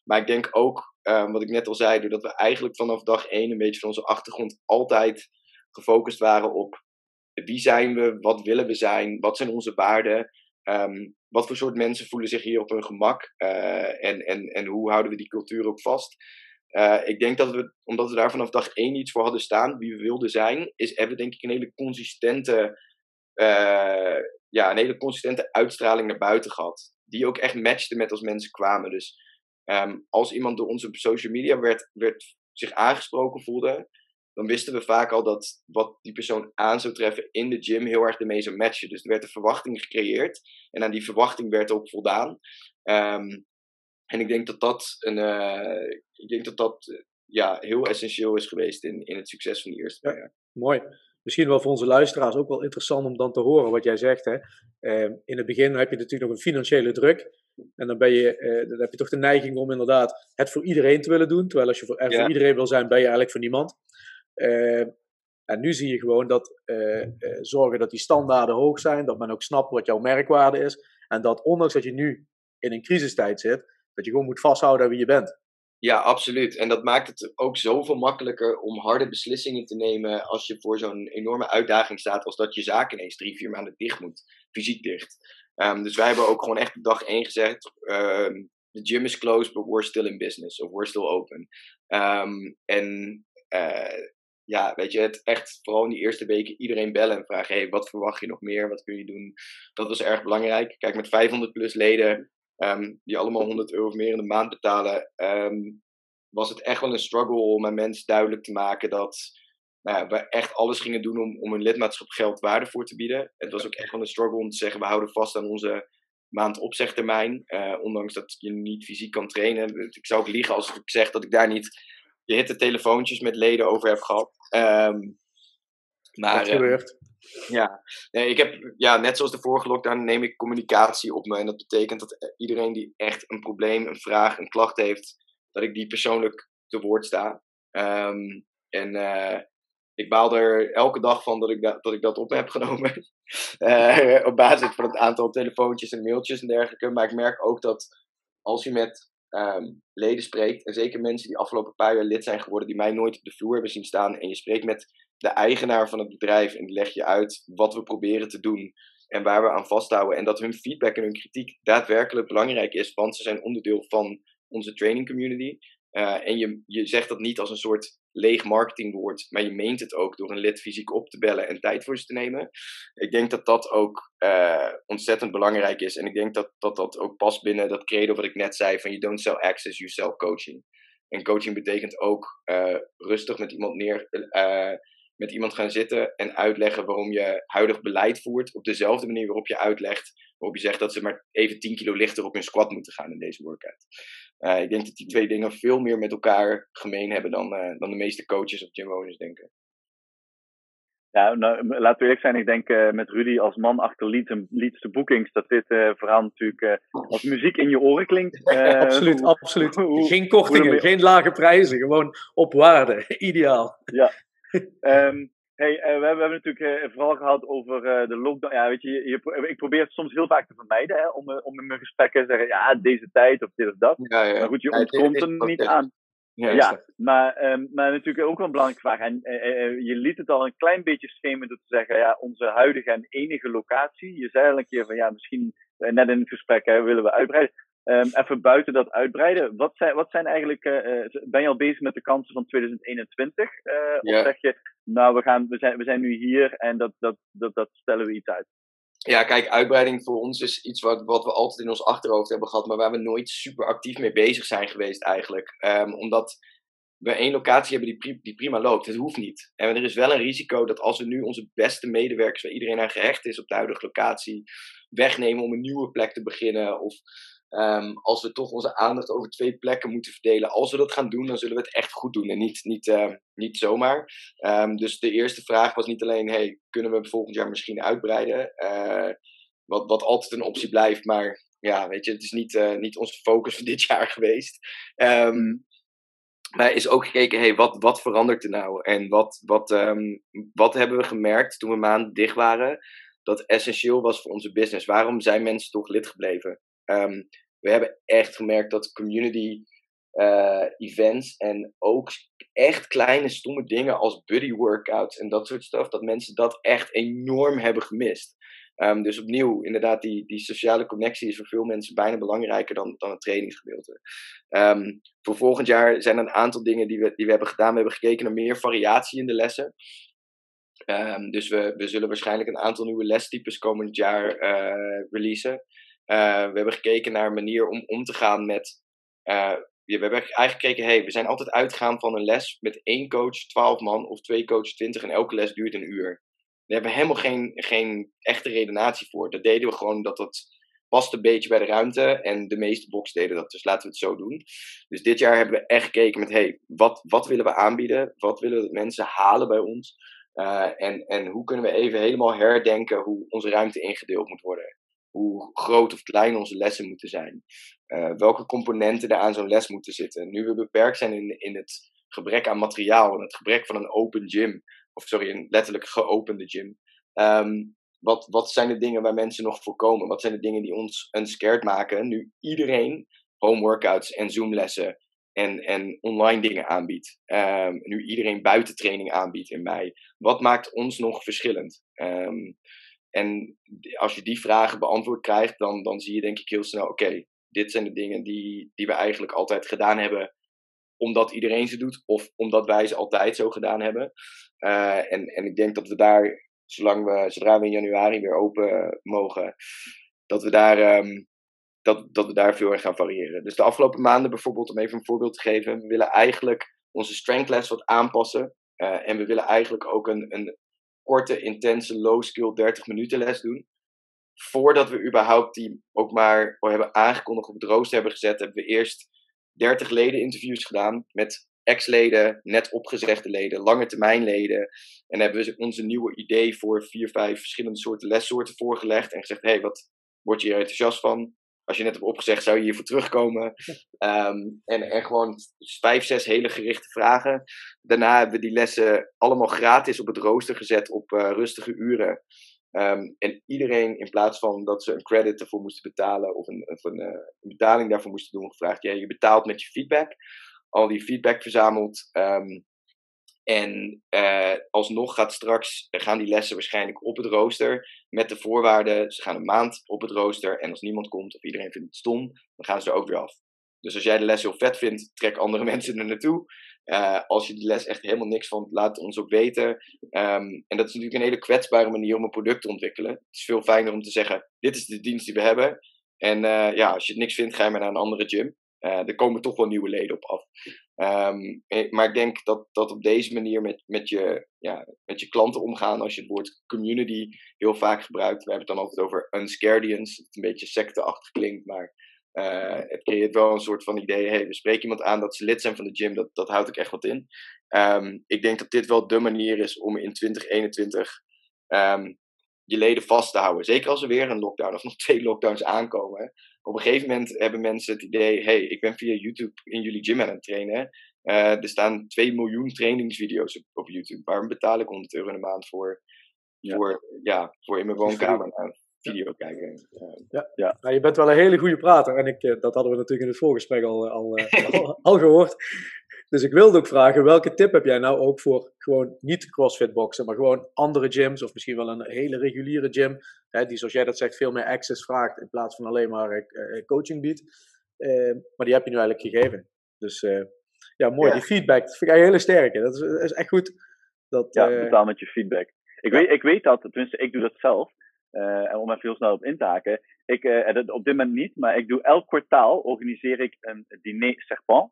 Maar ik denk ook, um, wat ik net al zei, doordat we eigenlijk vanaf dag één een beetje van onze achtergrond altijd gefocust waren op wie zijn we, wat willen we zijn, wat zijn onze waarden, um, wat voor soort mensen voelen zich hier op hun gemak uh, en, en, en hoe houden we die cultuur ook vast. Uh, ik denk dat we, omdat we daar vanaf dag één iets voor hadden staan, wie we wilden zijn, is, hebben we denk ik een hele consistente, uh, ja, een hele consistente uitstraling naar buiten gehad. Die ook echt matchte met als mensen kwamen. Dus Um, als iemand door onze social media werd, werd, zich aangesproken voelde, dan wisten we vaak al dat wat die persoon aan zou treffen in de gym heel erg ermee zou matchen. Dus er werd een verwachting gecreëerd en aan die verwachting werd ook voldaan. Um, en ik denk dat dat, een, uh, ik denk dat, dat ja, heel essentieel is geweest in, in het succes van die eerste ja, jaar. Mooi. Misschien wel voor onze luisteraars ook wel interessant om dan te horen wat jij zegt. Hè? Uh, in het begin heb je natuurlijk nog een financiële druk. En dan, ben je, uh, dan heb je toch de neiging om inderdaad het voor iedereen te willen doen. Terwijl als je voor, er ja. voor iedereen wil zijn, ben je eigenlijk voor niemand. Uh, en nu zie je gewoon dat uh, zorgen dat die standaarden hoog zijn. Dat men ook snapt wat jouw merkwaarde is. En dat ondanks dat je nu in een crisistijd zit, dat je gewoon moet vasthouden aan wie je bent. Ja, absoluut. En dat maakt het ook zoveel makkelijker om harde beslissingen te nemen als je voor zo'n enorme uitdaging staat als dat je zaak ineens drie, vier maanden dicht moet. Fysiek dicht. Um, dus wij hebben ook gewoon echt dag één gezegd, um, the gym is closed, but we're still in business. Of we're still open. Um, en uh, ja, weet je, het echt vooral in die eerste weken iedereen bellen en vragen: hey, wat verwacht je nog meer? Wat kun je doen? Dat was erg belangrijk. Kijk, met 500 plus leden, ehm, die allemaal 100 euro of meer in de maand betalen, ehm, was het echt wel een struggle om aan mensen duidelijk te maken dat nou, we echt alles gingen doen om, om hun lidmaatschap geld waarde voor te bieden. Het was ook echt wel een struggle om te zeggen: we houden vast aan onze maand opzegtermijn. Uh, ondanks dat je niet fysiek kan trainen. Ik zou ook liegen als ik zeg dat ik daar niet je hitte telefoontjes met leden over heb gehad. Um, maar, dat gebeurt. Uh, ja, nee, ik heb, ja, net zoals de vorige lockdown neem ik communicatie op me. En dat betekent dat iedereen die echt een probleem, een vraag, een klacht heeft, dat ik die persoonlijk te woord sta. Um, en uh, ik baal er elke dag van dat ik, dat, dat, ik dat op heb genomen. uh, [LAUGHS] op basis van het aantal telefoontjes en mailtjes en dergelijke. Maar ik merk ook dat als je met um, leden spreekt, en zeker mensen die afgelopen paar jaar lid zijn geworden, die mij nooit op de vloer hebben zien staan, en je spreekt met de eigenaar van het bedrijf en leg je uit wat we proberen te doen en waar we aan vasthouden. En dat hun feedback en hun kritiek daadwerkelijk belangrijk is, want ze zijn onderdeel van onze training community. Uh, en je, je zegt dat niet als een soort leeg marketingwoord, maar je meent het ook door een lid fysiek op te bellen en tijd voor ze te nemen. Ik denk dat dat ook uh, ontzettend belangrijk is. En ik denk dat, dat dat ook past binnen dat credo wat ik net zei: van you don't sell access, you sell coaching. En coaching betekent ook uh, rustig met iemand neer. Uh, met iemand gaan zitten en uitleggen waarom je huidig beleid voert. Op dezelfde manier waarop je uitlegt, waarop je zegt dat ze maar even 10 kilo lichter op hun squat moeten gaan in deze workout. Uh, ik denk dat die twee dingen veel meer met elkaar gemeen hebben dan, uh, dan de meeste coaches of gym owners denken. Ja, nou, laten we eerlijk zijn. Ik denk uh, met Rudy als man achter Leads to Bookings, dat dit verhaal natuurlijk als muziek in je oren klinkt. [LAUGHS] absoluut, hoe, absoluut. Hoe, geen kortingen, geen lage prijzen, gewoon op waarde. [LAUGHS] Ideaal. Ja. Um, [LAUGHS] Hey, uh, we, hebben, we, hebben, natuurlijk uh, vooral gehad over uh, de lockdown. Ja, weet je, je, ik probeer het soms heel vaak te vermijden hè, om, om in mijn gesprekken te zeggen: ja, deze tijd of dit of dat. Ja, ja. Maar goed, je ontkomt er niet aan. Ja, ja maar, um, maar natuurlijk ook wel een belangrijke vraag. En je liet het al een klein beetje schemen door te zeggen: ja, onze huidige en enige locatie. Je zei al een keer van ja, misschien net in het gesprek hè, willen we uitbreiden. Um, even buiten dat uitbreiden, wat zijn, wat zijn eigenlijk, uh, ben je al bezig met de kansen van 2021? Uh, ja. Of zeg je, nou we, gaan, we, zijn, we zijn nu hier en dat, dat, dat, dat stellen we iets uit? Ja, kijk, uitbreiding voor ons is iets wat, wat we altijd in ons achterhoofd hebben gehad, maar waar we nooit super actief mee bezig zijn geweest eigenlijk. Um, omdat we één locatie hebben die, die prima loopt. Het hoeft niet. En er is wel een risico dat als we nu onze beste medewerkers, waar iedereen aan gehecht is op de huidige locatie, wegnemen om een nieuwe plek te beginnen. Of Um, als we toch onze aandacht over twee plekken moeten verdelen, als we dat gaan doen, dan zullen we het echt goed doen en niet, niet, uh, niet zomaar. Um, dus de eerste vraag was niet alleen, hey, kunnen we volgend jaar misschien uitbreiden? Uh, wat, wat altijd een optie blijft, maar ja, weet je, het is niet, uh, niet onze focus van dit [LAUGHS] jaar geweest. Um, maar is ook gekeken, hey, wat, wat verandert er nou? En wat, wat, wat hebben we gemerkt toen we maanden dicht waren? Dat essentieel was voor onze business. Waarom zijn mensen toch lid gebleven? Um, we hebben echt gemerkt dat community uh, events en ook echt kleine stomme dingen als buddy workouts en dat soort stuff, dat mensen dat echt enorm hebben gemist. Um, dus opnieuw, inderdaad, die, die sociale connectie is voor veel mensen bijna belangrijker dan, dan het trainingsgedeelte. Um, voor volgend jaar zijn er een aantal dingen die we, die we hebben gedaan. We hebben gekeken naar meer variatie in de lessen. Dus we, we zullen waarschijnlijk een aantal nieuwe lestypes komend jaar uh, releasen. Uh, we hebben gekeken naar een manier om om te gaan met. Uh, we hebben eigenlijk gekeken, hey, we zijn altijd uitgegaan van een les met één coach, 12 man, of twee coaches, 20 en elke les duurt een uur. Daar hebben we helemaal geen, geen echte redenatie voor. Dat deden we gewoon dat dat past een beetje bij de ruimte en de meeste box deden dat. Dus laten we het zo doen. Dus dit jaar hebben we echt gekeken met, hey, wat, wat willen we aanbieden? Wat willen we mensen halen bij ons? Uh, en, en hoe kunnen we even helemaal herdenken hoe onze ruimte ingedeeld moet worden? Hoe groot of klein onze lessen moeten zijn. Uh, welke componenten er aan zo'n les moeten zitten. Nu we beperkt zijn in, in het gebrek aan materiaal en het gebrek van een open gym, of sorry, een letterlijk geopende gym. Um, wat, wat zijn de dingen waar mensen nog voor komen? Wat zijn de dingen die ons unscared maken? Nu iedereen home workouts en Zoom-lessen en, en online dingen aanbiedt. Um, nu iedereen buitentraining aanbiedt in mei. Wat maakt ons nog verschillend? Um, en als je die vragen beantwoord krijgt, dan, dan zie je denk ik heel snel, oké, dit zijn de dingen die, die we eigenlijk altijd gedaan hebben omdat iedereen ze doet of omdat wij ze altijd zo gedaan hebben. en, en ik denk dat we daar, zolang we, zodra we in januari weer open mogen, dat we daar, ehm, dat, dat we daar veel in gaan variëren. Dus de afgelopen maanden bijvoorbeeld, om even een voorbeeld te geven, we willen eigenlijk onze strength les wat aanpassen. Uh, en we willen eigenlijk ook een, een korte, intense, low-skill 30 minuten les doen. Voordat we überhaupt die ook maar hebben aangekondigd op het rooster hebben gezet, hebben we eerst 30 leden interviews gedaan met ex-leden, net opgezegde leden, lange termijn leden. En hebben we onze nieuwe idee voor vier, vijf verschillende soorten lessoorten voorgelegd. En gezegd, hé, hey, wat word je hier enthousiast van? Als je net hebt opgezegd, zou je hiervoor terugkomen. Ehm, en, en gewoon vijf, zes hele gerichte vragen. Daarna hebben we die lessen allemaal gratis op het rooster gezet op uh, rustige uren. Ehm, en iedereen, in plaats van dat ze een credit ervoor moesten betalen of een, of een, uh, een betaling daarvoor moesten doen, gevraagd: ja, je betaalt met je feedback. Al die feedback verzameld. Um, en uh, alsnog gaat straks, gaan die lessen waarschijnlijk op het rooster. Met de voorwaarden, ze gaan een maand op het rooster. En als niemand komt of iedereen vindt het stom, dan gaan ze er ook weer af. Dus als jij de les heel vet vindt, trek andere [LAUGHS] mensen er naartoe. Uh, als je die les echt helemaal niks vond, laat ons ook weten. Um, en dat is natuurlijk een hele kwetsbare manier om een product te ontwikkelen. Het is veel fijner om te zeggen, dit is de dienst die we hebben. En uh, ja, als je het niks vindt, ga je maar naar een andere gym. Er komen toch wel nieuwe leden op af. Um, maar ik denk dat, dat op deze manier met, met, je, ja, met je klanten omgaan, als je het woord community heel vaak gebruikt. We hebben het dan altijd over unscaredians. Het een beetje secteachtig klinkt, maar uh, het creëert wel een soort van idee. Hey, we spreken iemand aan dat ze lid zijn van de gym. Dat, dat houdt ook echt wat in. Um, ik denk dat dit wel de manier is om in 2021 um, je leden vast te houden. Zeker als er weer een lockdown of nog [LAUGHS] twee lockdowns aankomen. Op een gegeven moment hebben mensen het idee: hey, ik ben via YouTube in jullie gym aan het trainen. Uh, er staan 2 miljoen trainingsvideo's op, op, YouTube. Waarom betaal ik 100 euro in de maand voor, ja. voor, ja, voor in mijn woonkamer naar video kijken? Uh, ja. Ja. Nou, je bent wel een hele goede prater. En ik, eh, dat hadden we natuurlijk in het voorgesprek al, al, [LAUGHS] al, al gehoord. Dus ik wilde ook vragen, welke tip heb jij nou ook voor gewoon niet CrossFit boksen, maar gewoon andere gyms of misschien wel een hele reguliere gym, hè, die zoals jij dat zegt veel meer access vraagt in plaats van alleen maar uh, coaching biedt. Uh, maar die heb je nu eigenlijk gegeven. Dus uh, ja, mooi. Ja. Die feedback, dat vind ik hele sterke. Dat is, is echt goed. Dat, ja, betaal met je feedback. Ik, ja. weet, ik weet dat, tenminste ik doe dat zelf. en om even heel snel op in te haken. Ik, op dit moment niet, maar ik doe elk kwartaal organiseer ik een diner serpent.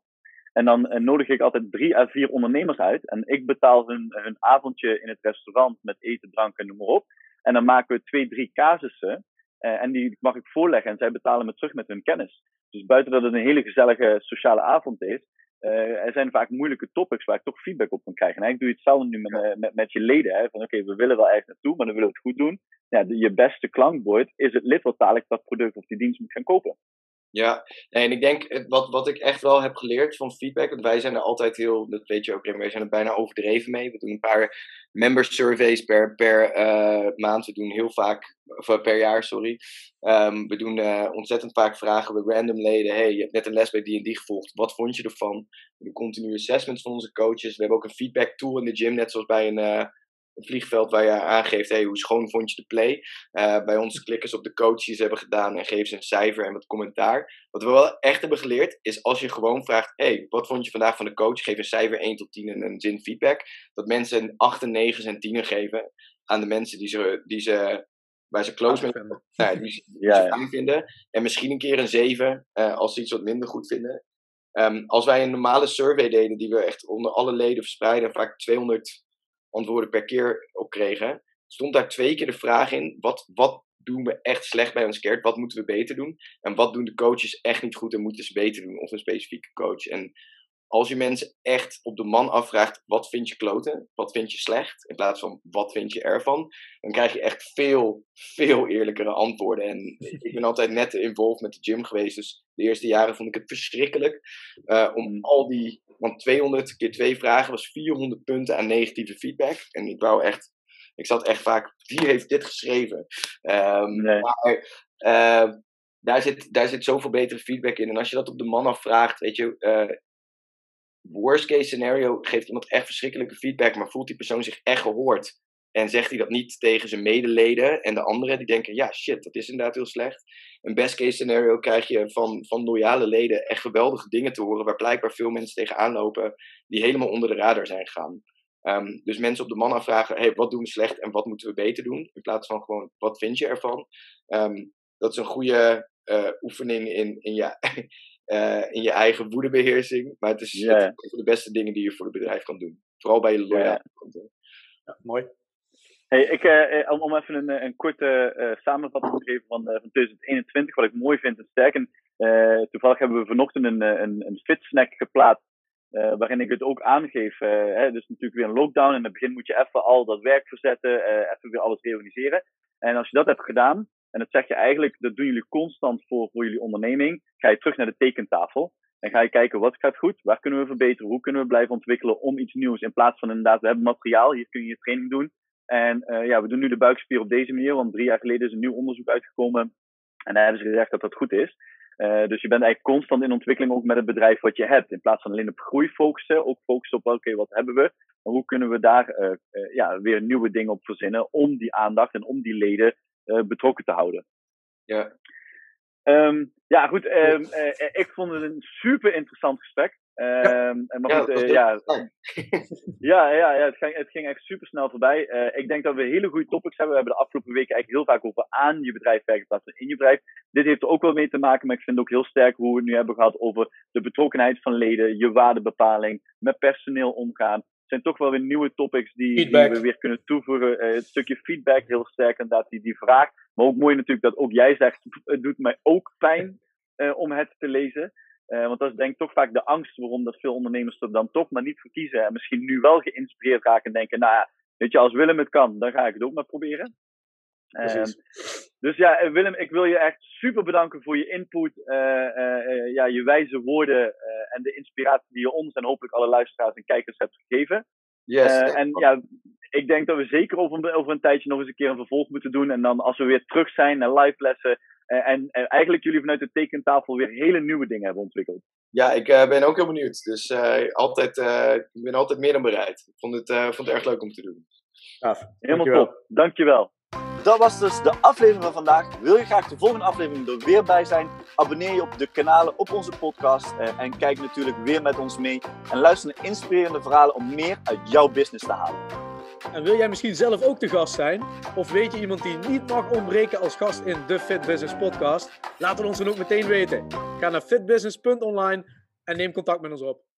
En dan uh, nodig ik altijd drie à vier ondernemers uit. En ik betaal hun, hun avondje in het restaurant met eten, drank en noem maar op. En dan maken we twee, drie casussen. Uh, en die mag ik voorleggen en zij betalen me terug met hun kennis. Dus buiten dat het een hele gezellige sociale avond is, uh, er zijn vaak moeilijke topics waar ik toch feedback op kan krijgen. En ik doe je hetzelfde nu met, met, met je leden. Hè, van oké, okay, we willen wel ergens naartoe, maar dan willen we het goed doen. Ja, de, je beste klankbord is het lid wat dadelijk dat product of die dienst moet gaan kopen. Ja, en ik denk wat, wat ik echt wel heb geleerd van feedback, want wij zijn er altijd heel, dat weet je ook, wij zijn er bijna overdreven mee. We doen een paar member surveys per, per uh, maand, we doen heel vaak, of per jaar, sorry. Um, we doen uh, ontzettend vaak vragen we random leden, hey, je hebt net een les bij die en die gevolgd, wat vond je ervan? We doen continue assessments van onze coaches, we hebben ook een feedback tool in de gym, net zoals bij een... een vliegveld waar je aangeeft, hey, hoe schoon vond je de play? Uh, bij ons klikkers op de coaches hebben gedaan en geven ze een cijfer en wat commentaar. Wat we wel echt hebben geleerd, is als je gewoon vraagt, hey, wat vond je vandaag van de coach? Geef een cijfer 1 tot 10 en een zin feedback. Dat mensen een 8, en 9 en 10 geven aan de mensen die ze, die ze, waar ze close mee [LAUGHS] ja, die, die ja, ze fijn vinden. En misschien een keer een 7 uh, als ze iets wat minder goed vinden. Um, als wij een normale survey deden, die we echt onder alle leden verspreiden, vaak 200 antwoorden per keer op kregen, stond daar twee keer de vraag in: wat, wat doen we echt slecht bij ons keert? Wat moeten we beter doen? En wat doen de coaches echt niet goed en moeten ze beter doen? Of een specifieke coach. En als je mensen echt op de man afvraagt: wat vind je kloten? Wat vind je slecht? In plaats van wat vind je ervan? Dan krijg je echt veel, veel eerlijkere antwoorden. En ik ben altijd net involved met de gym geweest. Dus de eerste jaren vond ik het verschrikkelijk uh, om al die want 200 keer twee vragen was 400 punten aan negatieve feedback. En ik wou echt, ik zat echt vaak, wie heeft dit geschreven? Um, nee. Maar uh, daar, zit, daar zit zoveel betere feedback in. En als je dat op de man afvraagt, weet je, uh, worst case scenario geeft iemand echt verschrikkelijke feedback, maar voelt die persoon zich echt gehoord? En zegt hij dat niet tegen zijn medeleden en de anderen die denken, ja shit, dat is inderdaad heel slecht. Een best case scenario krijg je van, van loyale leden echt geweldige dingen te horen, waar blijkbaar veel mensen tegenaan lopen die helemaal onder de radar zijn gegaan. Ehm, dus mensen op de man afvragen, hey, wat doen we slecht en wat moeten we beter doen? In plaats van gewoon, wat vind je ervan? Um, dat is een goede uh, oefening in, in, je, [LAUGHS] uh, in je eigen woedebeheersing. Maar het is, yeah. een van de beste dingen die je voor het bedrijf kan doen. Vooral bij je loyale yeah. klanten. Ja, mooi. Hey, ik, uh, om, om even een, een korte uh, samenvatting te geven van, uh, van 2021, wat ik mooi vind en sterk. En, toevallig hebben we vanochtend een, een, een fit snack geplaatst, waarin ik het ook aangeef. Hè, dus natuurlijk weer een lockdown. En in het begin moet je even al dat werk verzetten, even weer alles reorganiseren. En als je dat hebt gedaan, en dat zeg je eigenlijk, dat doen jullie constant voor, voor jullie onderneming, ga je terug naar de tekentafel. En ga je kijken wat gaat goed, waar kunnen we verbeteren, hoe kunnen we blijven ontwikkelen om iets nieuws. In plaats van inderdaad, we hebben materiaal, hier kun je je training doen. En uh, ja, we doen nu de buikspier op deze manier, want drie jaar geleden is een nieuw onderzoek uitgekomen. En daar hebben ze gezegd dat dat goed is. Uh, dus je bent eigenlijk constant in ontwikkeling ook met het bedrijf wat je hebt. In plaats van alleen op groei focussen, ook focussen op oké, wat hebben we? Maar hoe kunnen we daar uh, ja, weer nieuwe dingen op verzinnen om die aandacht en om die leden betrokken te houden. Ja. Um, ja, goed. Um, ik vond het een super interessant gesprek. Um, maar ja, goed, uh, ja, [LAUGHS] ja, ja, ja, het ging, het ging echt super snel voorbij. Ik denk dat we hele goede topics hebben. We hebben de afgelopen weken eigenlijk heel vaak over aan je bedrijf werken in plaats van in je bedrijf. Dit heeft er ook wel mee te maken, maar ik vind het ook heel sterk hoe we het nu hebben gehad over de betrokkenheid van leden, je waardebepaling, met personeel omgaan. Zijn toch wel weer nieuwe topics die, die we weer kunnen toevoegen. Uh, het stukje feedback, heel sterk inderdaad, die, die vraag. Maar ook mooi natuurlijk dat ook jij zegt, het doet mij ook pijn om het te lezen. Uh, want dat is denk ik toch vaak de angst waarom dat veel ondernemers er dan toch maar niet voor kiezen. En misschien nu wel geïnspireerd raken en denken, nou ja, weet je, als Willem het kan, dan ga ik het ook maar proberen. Uh, dus ja, Willem, ik wil je echt super bedanken voor je input, uh, ja, je wijze woorden en de inspiratie die je ons en hopelijk alle luisteraars en kijkers hebt gegeven. Yes, en ja, ik denk dat we zeker over, over een tijdje nog eens een keer een vervolg moeten doen. En dan als we weer terug zijn naar live lessen, en, en, eigenlijk jullie vanuit de tekentafel weer hele nieuwe dingen hebben ontwikkeld. Ja, ik uh, ben ook heel benieuwd. Dus uh, altijd, uh, ik ben altijd meer dan bereid. Ik vond het, vond het erg leuk om te doen. Ja, helemaal Dankjewel. top. Dankjewel. Dat was dus de aflevering van vandaag. Wil je graag de volgende aflevering er weer bij zijn? Abonneer je op de kanalen op onze podcast. en kijk natuurlijk weer met ons mee. En luister naar inspirerende verhalen om meer uit jouw business te halen. En wil jij misschien zelf ook de gast zijn? Of weet je iemand die niet mag ontbreken als gast in de Fit Business Podcast? Laat het ons dan ook meteen weten. Ga naar fitbusiness.online en neem contact met ons op.